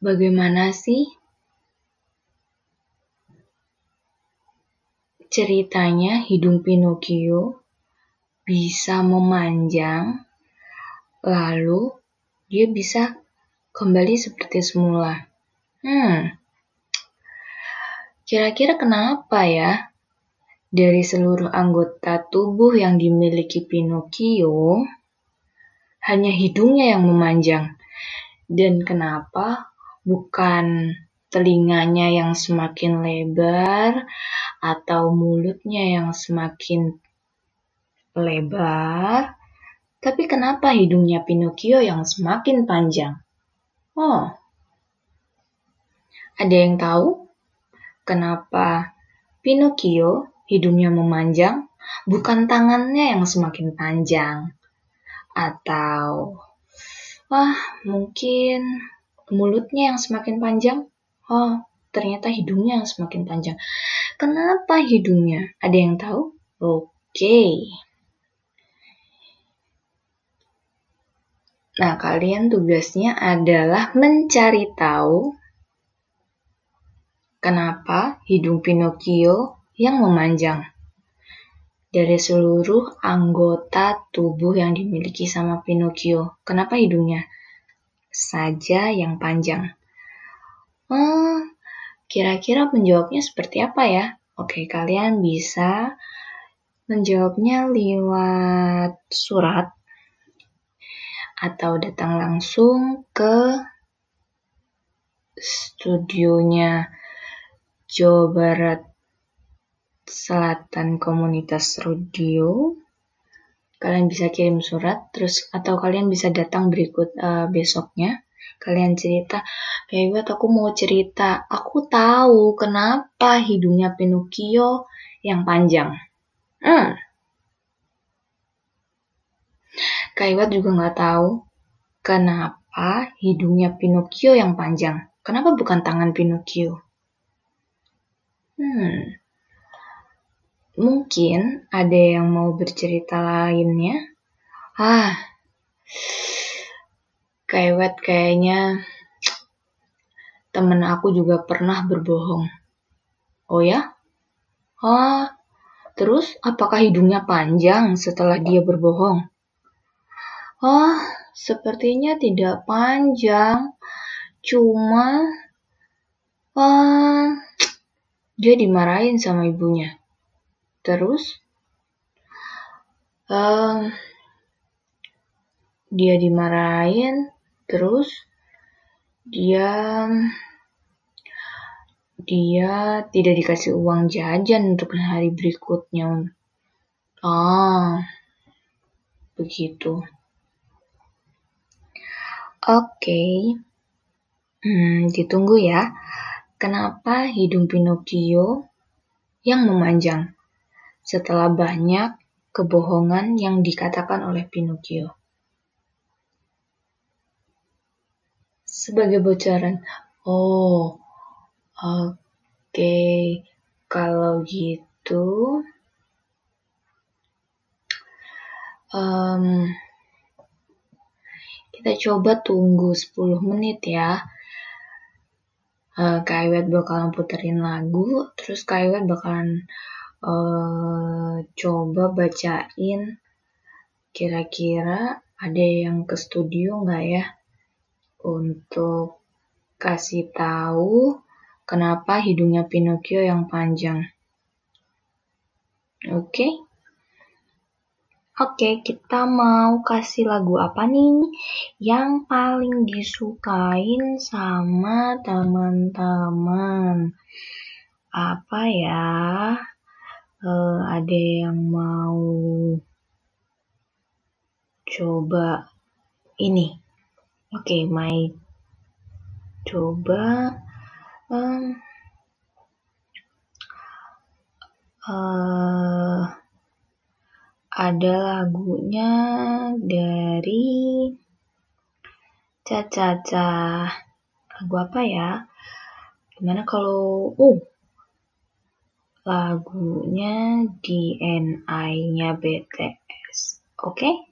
Speaker 2: bagaimana sih Ceritanya hidung Pinocchio bisa memanjang, lalu dia bisa kembali seperti semula. Hmm, kira-kira kenapa ya? Dari seluruh anggota tubuh yang dimiliki Pinocchio, hanya hidungnya yang memanjang. Dan kenapa bukan telinganya yang semakin lebar atau mulutnya yang semakin lebar, tapi kenapa hidungnya Pinocchio yang semakin panjang? Oh, ada yang tahu kenapa Pinocchio hidungnya memanjang, bukan tangannya yang semakin panjang? Atau, wah, mungkin mulutnya yang semakin panjang? Oh, ternyata hidungnya semakin panjang. Kenapa hidungnya? Ada yang tahu? Oke. Nah, kalian tugasnya adalah mencari tahu kenapa hidung Pinocchio yang memanjang dari seluruh anggota tubuh yang dimiliki sama Pinocchio. Kenapa hidungnya saja yang panjang? Hmm, kira-kira menjawabnya seperti apa ya? Oke, kalian bisa menjawabnya lewat surat atau datang langsung ke studionya Jawa Barat Selatan Komunitas Radio. Kalian bisa kirim surat terus atau kalian bisa datang berikut uh, besoknya kalian cerita kayak buat aku mau cerita aku tahu kenapa hidungnya Pinocchio yang panjang hmm. Kaiwat juga nggak tahu kenapa hidungnya Pinocchio yang panjang. Kenapa bukan tangan Pinocchio? Hmm, mungkin ada yang mau bercerita lainnya. Ah, Kewet kayaknya temen aku juga pernah berbohong. Oh ya? Ah, terus apakah hidungnya panjang setelah dia berbohong? Oh, sepertinya tidak panjang. Cuma ah, dia dimarahin sama ibunya. Terus uh, dia dimarahin Terus dia dia tidak dikasih uang jajan untuk hari berikutnya. Ah, begitu. Oke, okay. hmm, ditunggu ya. Kenapa hidung Pinocchio yang memanjang setelah banyak kebohongan yang dikatakan oleh Pinocchio? Sebagai bocoran. Oh, oke. Okay. Kalau gitu, um, kita coba tunggu 10 menit ya. Uh, Kak Iwet bakalan puterin lagu, terus Kak Iwet bakalan uh, coba bacain kira-kira ada yang ke studio nggak ya? Untuk kasih tahu kenapa hidungnya Pinocchio yang panjang. Oke? Okay?
Speaker 3: Oke, kita mau kasih lagu apa nih yang paling disukain sama teman-teman? Apa ya? Uh, ada yang mau coba ini? Oke, okay, my coba um, uh, ada lagunya dari Caca. Lagu apa ya? Gimana kalau uh lagunya DNI-nya BTS. Oke? Okay?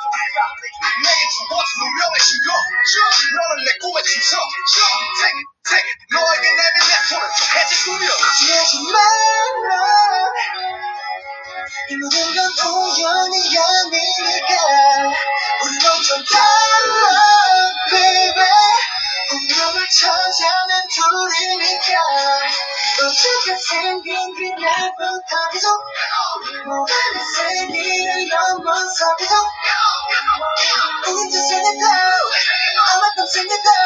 Speaker 3: 내게 주어진 운명의 신고 너는 내 꿈의 주석 Take 너에게 내민 내 손을 좀 해지구려 지하지 말라. 이 모든 건 우연이 아니니까 우리 완전 달라 baby 운명을 찾아낸 둘이니까 어떻게 생긴 그날부터 계속 모든 세계를 넘어서 계속 인생에도 아마도 생에도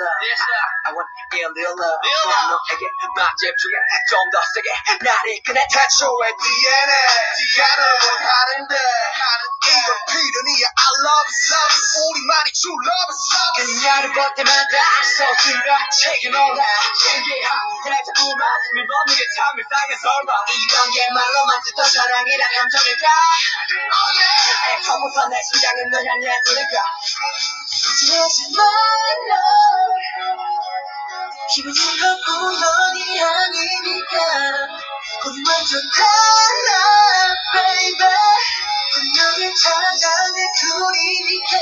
Speaker 3: 你也是。Real love. 너에게 막 집중해 좀더 세게 나를 그네 태초의 DNA. DNA를 원하는데 이건 필연이야. I love it, love it. 우리만이 true love it, love it. 그녀를 볼 때마다 서술과 책이 놀라. 신기하. 그래 자꾸만 밀번는 게 참 일상의 설마. 이건 얘말로만 듣던 사랑이란 감정일까? 처음부터 내 심장은 널 향해 두니까. 하지 말라 기분이 건 우연이 아니니까 우리 완전 달라 baby. 분명히 찾아낸 둘이니까.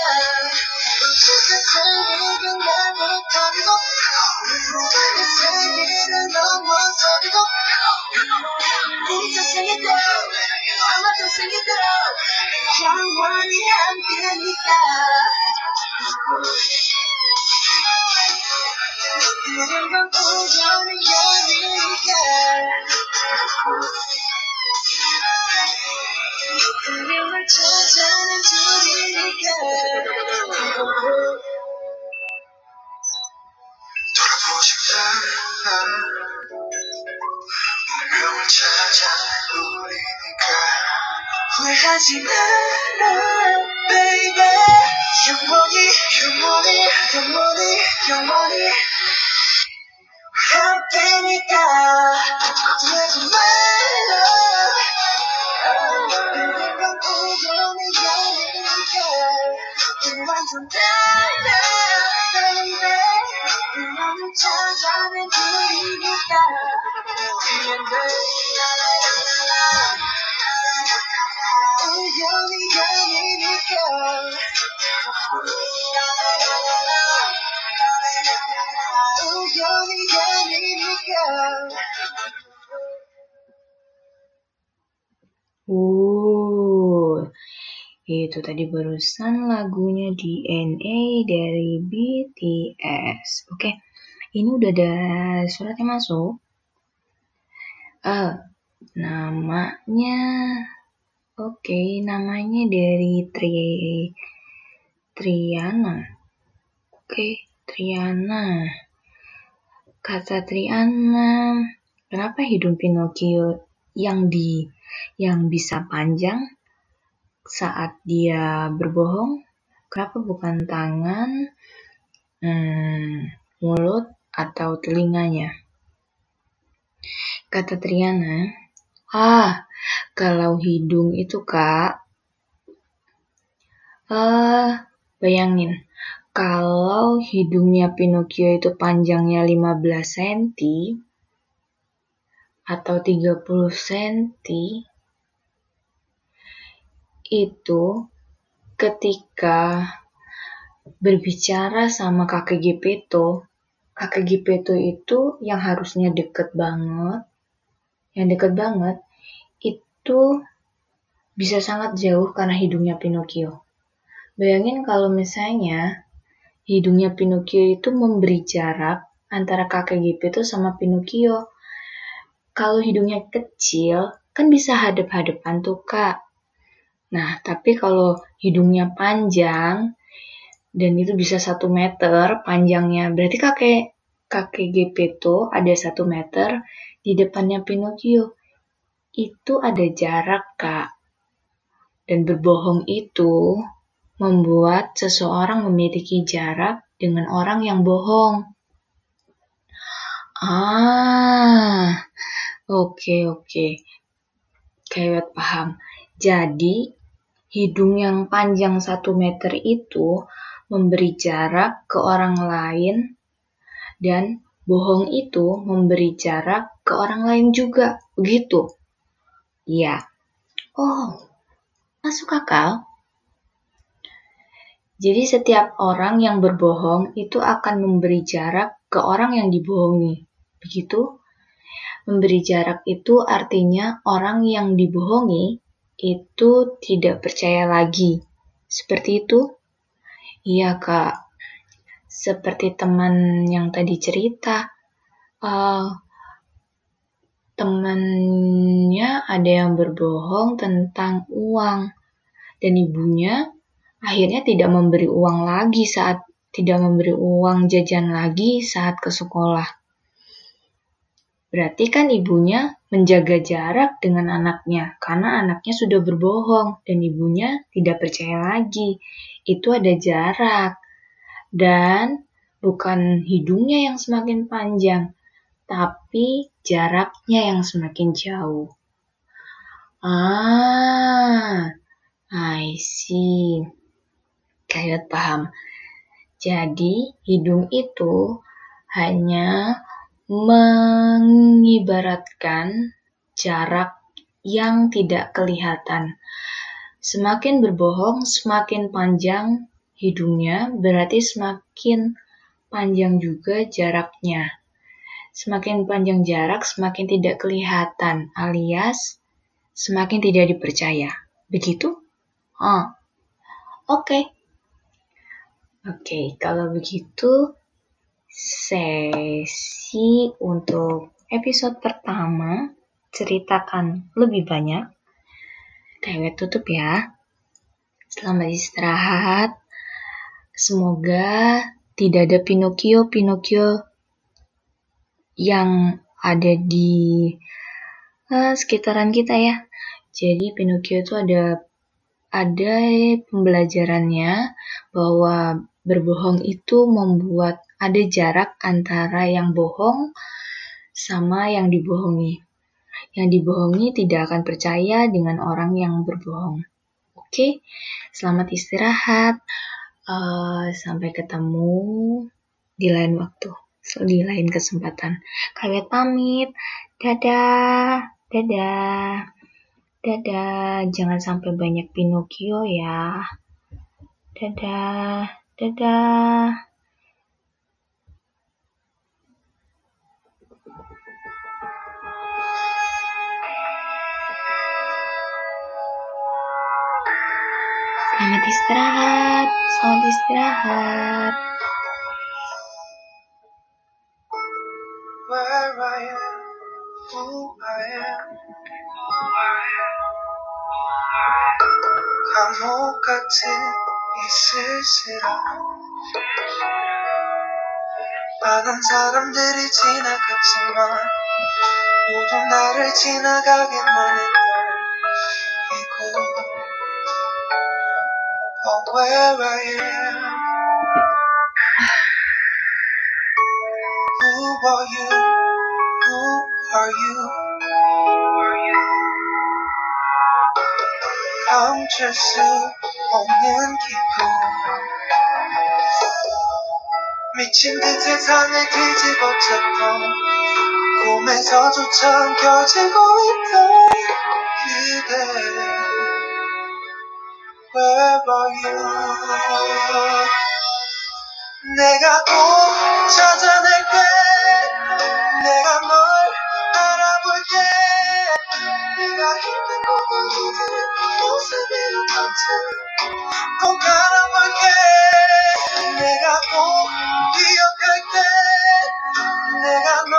Speaker 3: 어떻게 생각은 나부터 계속 모든 세계를 넘어서 계속 이제 생일도 아마도 생일도 영원히 함께니까 아니니까 운명을 찾아낸 우리니까? 영원히 영원히 영원히 영원히 함께니까 걱정하지 말라 내가 우연히 열리니까 그 완전 달라 baby 너를 찾아낸 길이니까 그냥 우연히 열리니까 Itu tadi barusan lagunya DNA dari BTS. Oke, ini udah ada suratnya masuk. Uh, namanya, oke, okay, namanya dari Tri Triana. Oke, okay, Triana. Kata Triana, kenapa hidung Pinocchio yang di yang bisa panjang
Speaker 2: saat dia berbohong? Kenapa bukan tangan, hmm, mulut, atau telinganya? Kata Triana, ah, kalau hidung itu kak, uh, bayangin, kalau hidungnya Pinocchio itu panjangnya 15 cm, atau 30 cm, itu ketika berbicara sama kakek Gepeto, kakek Gepeto itu yang harusnya deket banget, yang deket banget, itu bisa sangat jauh karena hidungnya Pinocchio. Bayangin kalau misalnya hidungnya Pinocchio itu memberi jarak antara kakek Gepeto sama Pinocchio. Kalau hidungnya kecil, kan bisa hadap-hadapan tuh kak. Nah, tapi kalau hidungnya panjang dan itu bisa satu meter panjangnya, berarti kakek kakek Gepetto ada satu meter di depannya Pinocchio. Itu ada jarak, Kak. Dan berbohong itu membuat seseorang memiliki jarak dengan orang yang bohong. Ah, oke okay, oke. Okay. Kayak paham. Jadi, Hidung yang panjang satu meter itu memberi jarak ke orang lain dan bohong itu memberi jarak ke orang lain juga. Begitu. Ya. Oh, masuk akal. Jadi setiap orang yang berbohong itu akan memberi jarak ke orang yang dibohongi. Begitu? Memberi jarak itu artinya orang yang dibohongi itu tidak percaya lagi. Seperti itu? Iya, Kak. Seperti teman yang tadi cerita, uh, temannya ada yang berbohong tentang uang, dan ibunya akhirnya tidak memberi uang lagi saat tidak memberi uang jajan lagi saat ke sekolah. Berarti kan ibunya menjaga jarak dengan anaknya karena anaknya sudah berbohong dan ibunya tidak percaya lagi. Itu ada jarak. Dan bukan hidungnya yang semakin panjang, tapi jaraknya yang semakin jauh. Ah, I see. Kayak paham. Jadi, hidung itu hanya mengibaratkan jarak yang tidak kelihatan. Semakin berbohong, semakin panjang hidungnya, berarti semakin panjang juga jaraknya. Semakin panjang jarak, semakin tidak kelihatan, alias semakin tidak dipercaya. Begitu? Oh, oke. Okay. Oke, kalau begitu sesi untuk episode pertama ceritakan lebih banyak. Kayak tutup ya. Selamat istirahat. Semoga tidak ada Pinocchio-Pinocchio yang ada di uh, sekitaran kita ya. Jadi Pinocchio itu ada ada pembelajarannya bahwa berbohong itu membuat ada jarak antara yang bohong sama yang dibohongi. Yang dibohongi tidak akan percaya dengan orang yang berbohong. Oke, selamat istirahat. Uh, sampai ketemu di lain waktu, di lain kesempatan. Kalian pamit. Dadah, dadah, dadah. Jangan sampai banyak Pinocchio ya. Dadah, dadah. Selamat istirahat, selamat istirahat. Kamu 같 쓸쓸한 많은 사람들이 지나갔지만 모두 나를 지나가게만 했던 이곳
Speaker 3: where I am. Who are you? Who are you? 감출 수 없는 기분. 미친 듯 세상을 뒤집어 쳤던 꿈에서조차 켜지고 있던 그대. Where are you? 내가 꼭 찾아낼게 내가 널 알아볼게. 네가 힘든 곳은 모습이 어떤지 꼭 알아볼게 내가 꼭 기억할게 내가 널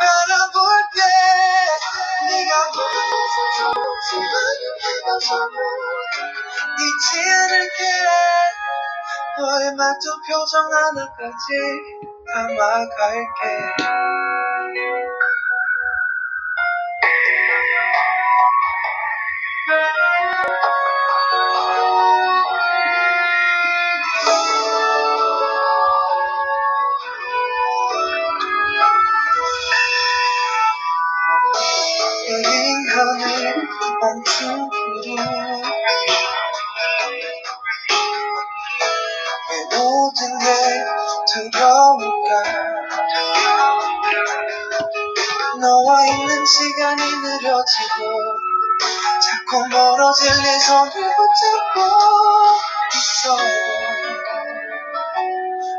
Speaker 3: 바라볼게. 네가 조금씩 많은 해가 잊지 않을게. 너의 말투 표정 하나까지 담아갈게 시간이 느려지고 자꾸 멀어질 네 손을 붙잡고 있어.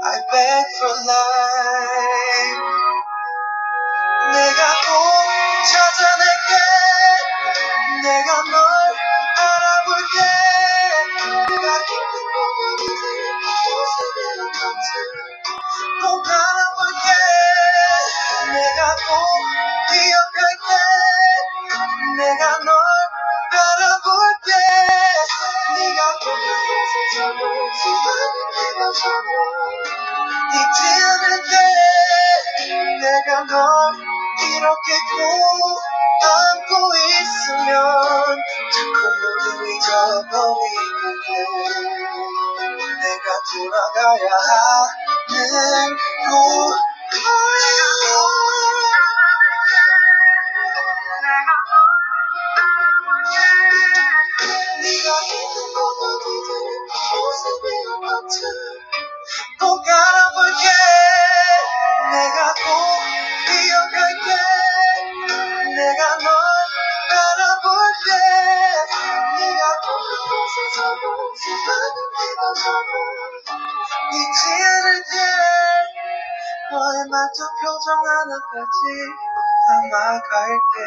Speaker 3: I beg for life 꼭 안고 있으면 자꾸 모두 잊어버리는데 내가 돌아가야 하는 곳 하나까지 담아갈게